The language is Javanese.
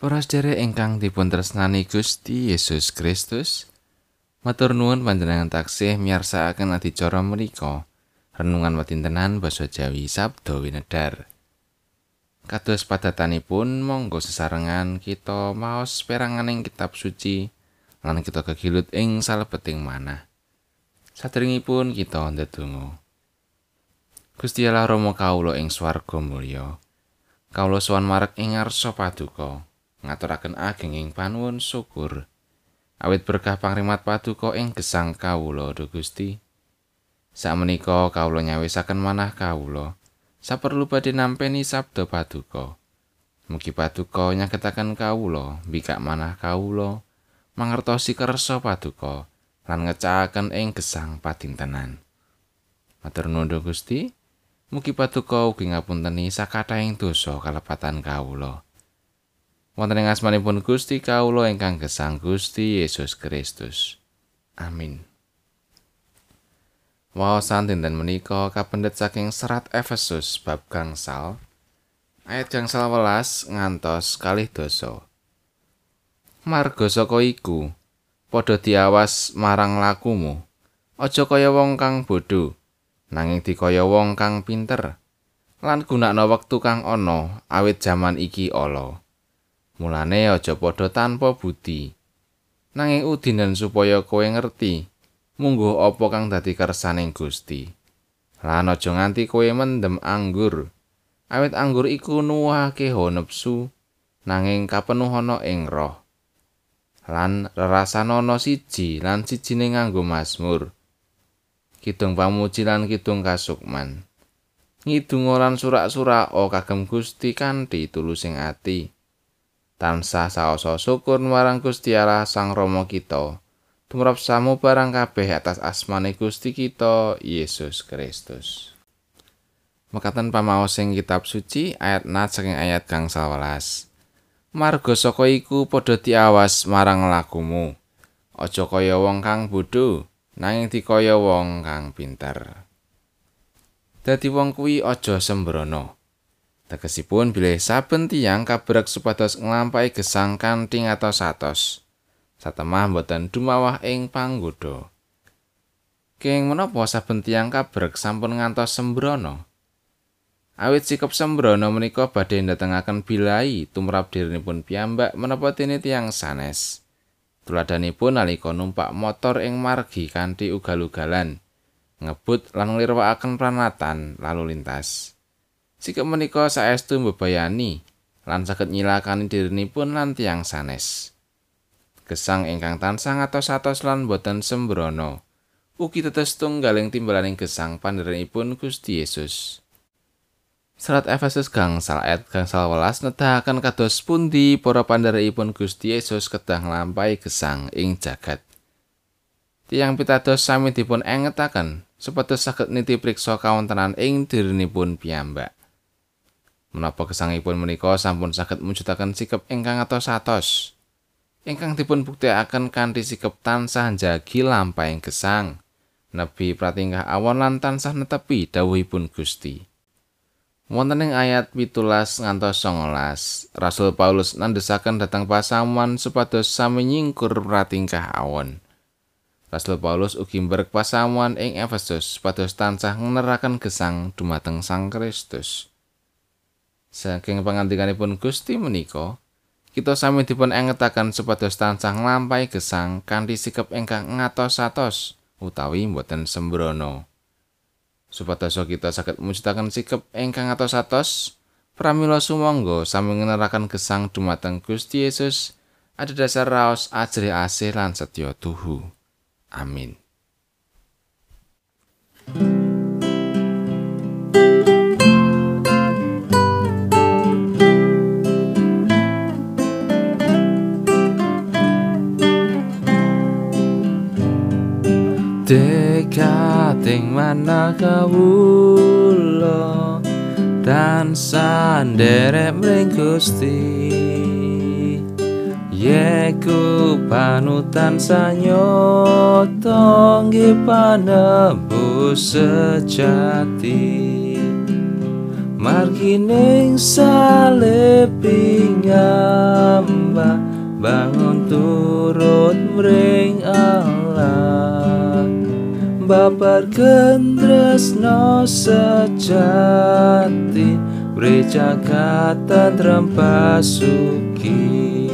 Para sedherek ingkang dipun tresnani Gusti Yesus Kristus, matur nuwun panjenengan taksih miyarsakaken adicara menika. Renungan wedintenan basa Jawi Sabda Winedar. Kados padatanipun monggo sesarengan kita maos peranganing kitab suci lan kita kegilut ing salebeting manah. Saderengipun kita ndedonga. Gusti Allah Rama kawula ing swarga mulya. Kawula sowan marek ing ngarsa paduka. Ngaturaken ageng ing panuwun syukur. Awit berkah pangrimat paduka ing gesang kawula do Gusti. Sakmenika kawula nyawisaken manah kawula saperlu badhe nampi sabda paduka. Mugi paduka nyagetaken kawula bikak manah kawula mangertosi kersa paduka lan ngecahaken ing gesang padintenan. Matur nuwun Gusti mugi paduka ugi ngapunteni sakathahing dosa kalepatan kawula wonten ing asmanipun Gusti kawula ingkang gesang Gusti Yesus Kristus. Amin. Wawasan dinten menika kapendet saking serat Efesus bab gangsal ayat gangsal welas ngantos kalih dosa. Marga saka iku padha diawas marang lakumu. Aja kaya wong kang bodho, nanging dikaya wong kang pinter. Lan gunakna wektu kang ana awit jaman iki ala. Mulane aja padha tanpa budi. Nanging udinan supaya kowe ngerti munggo apa kang dadi kersaning Gusti. Lan aja nganti kowe mendem anggur. Awit anggur iku nuwahake nepsu nanging kapenuhana ing roh. Lan rerasana siji lan sijine nganggo Mazmur. Kidung pamuji lan kidung kasukman. Ngidung lan surak-surak o kagem Gusti kanthi tulusing ati. Tansah saoso syukur marang Gusti Allah Sang Rama kita. Tumrap samu barang kabeh atas asmane Gusti kita Yesus Kristus. Mekaten pamaos sing kitab suci ayat nat saking ayat kang 11. Marga saka iku padha diawas marang lakumu. Aja kaya wong kang bodho, nanging dikaya wong kang pinter. Dadi wong kuwi aja sembrono. Tegesipun bilih saben tiyang kabrek supados nglampahi gesang kanthi ngatos atos. Satemah boten dumawah ing panggoda. Keng menapa saben tiyang kabrek sampun ngantos sembrono? Awit sikap sembrono menika badhe ndatengaken bilai tumrap dirinipun piyambak menapa dene tiyang sanes. Tuladanipun nalika numpak motor ing margi kanthi ugal-ugalan, ngebut lan nglirwakaken pranatan lalu lintas. Sikap menika saestu mbebayani lan saged nyilakani dirinipun lan tiyang sanes. Gesang ingkang tansah atos-atos lan boten sembrono. Ugi tetes tunggaling timbalaning gesang pandherenipun Gusti Yesus. Serat Efesus gangsal ayat gangsal welas nedahaken kados pundi para pandherekipun Gusti Yesus kedah nglampahi gesang ing jagat. Tiang pitados sami dipun engetaken supados saged niti priksa kawontenan ing dirinipun piyambak. Menapa gesangipun menika sampun saged mujudaken sikap ingkang atos-atos. Ingkang dipun buktekaken kanthi sikap tansah njagi lampahing gesang. Nabi pratingkah awon lan tansah netepi dawuhipun Gusti. Wonten ing ayat 17 ngantos 19, Rasul Paulus nandesaken dhateng pasamuan supados sami nyingkur pratingkah awon. Rasul Paulus ugi mberek pasamuan ing Efesus supados tansah ngeneraken gesang dumateng Sang Kristus. Saking pangandikanipun Gusti menika, kita sami dipun engetaken supados tansah nglampahi gesang kanthi sikap ingkang ngatos-atos utawi boten sembrono. Supados kita saged mujudaken sikap ingkang ngatos-atos, pramila sumangga sami ngeneraken gesang dumateng Gusti Yesus ada dasar raos ajri asih lan setya tuhu. Amin. Dekating mana kawula dan sandere mring Gusti. Yeku panutan sanyoto nggih panebus sejati. Margining salepingam ring Allah babar tresno sejati Bre jagat tentrem pasuki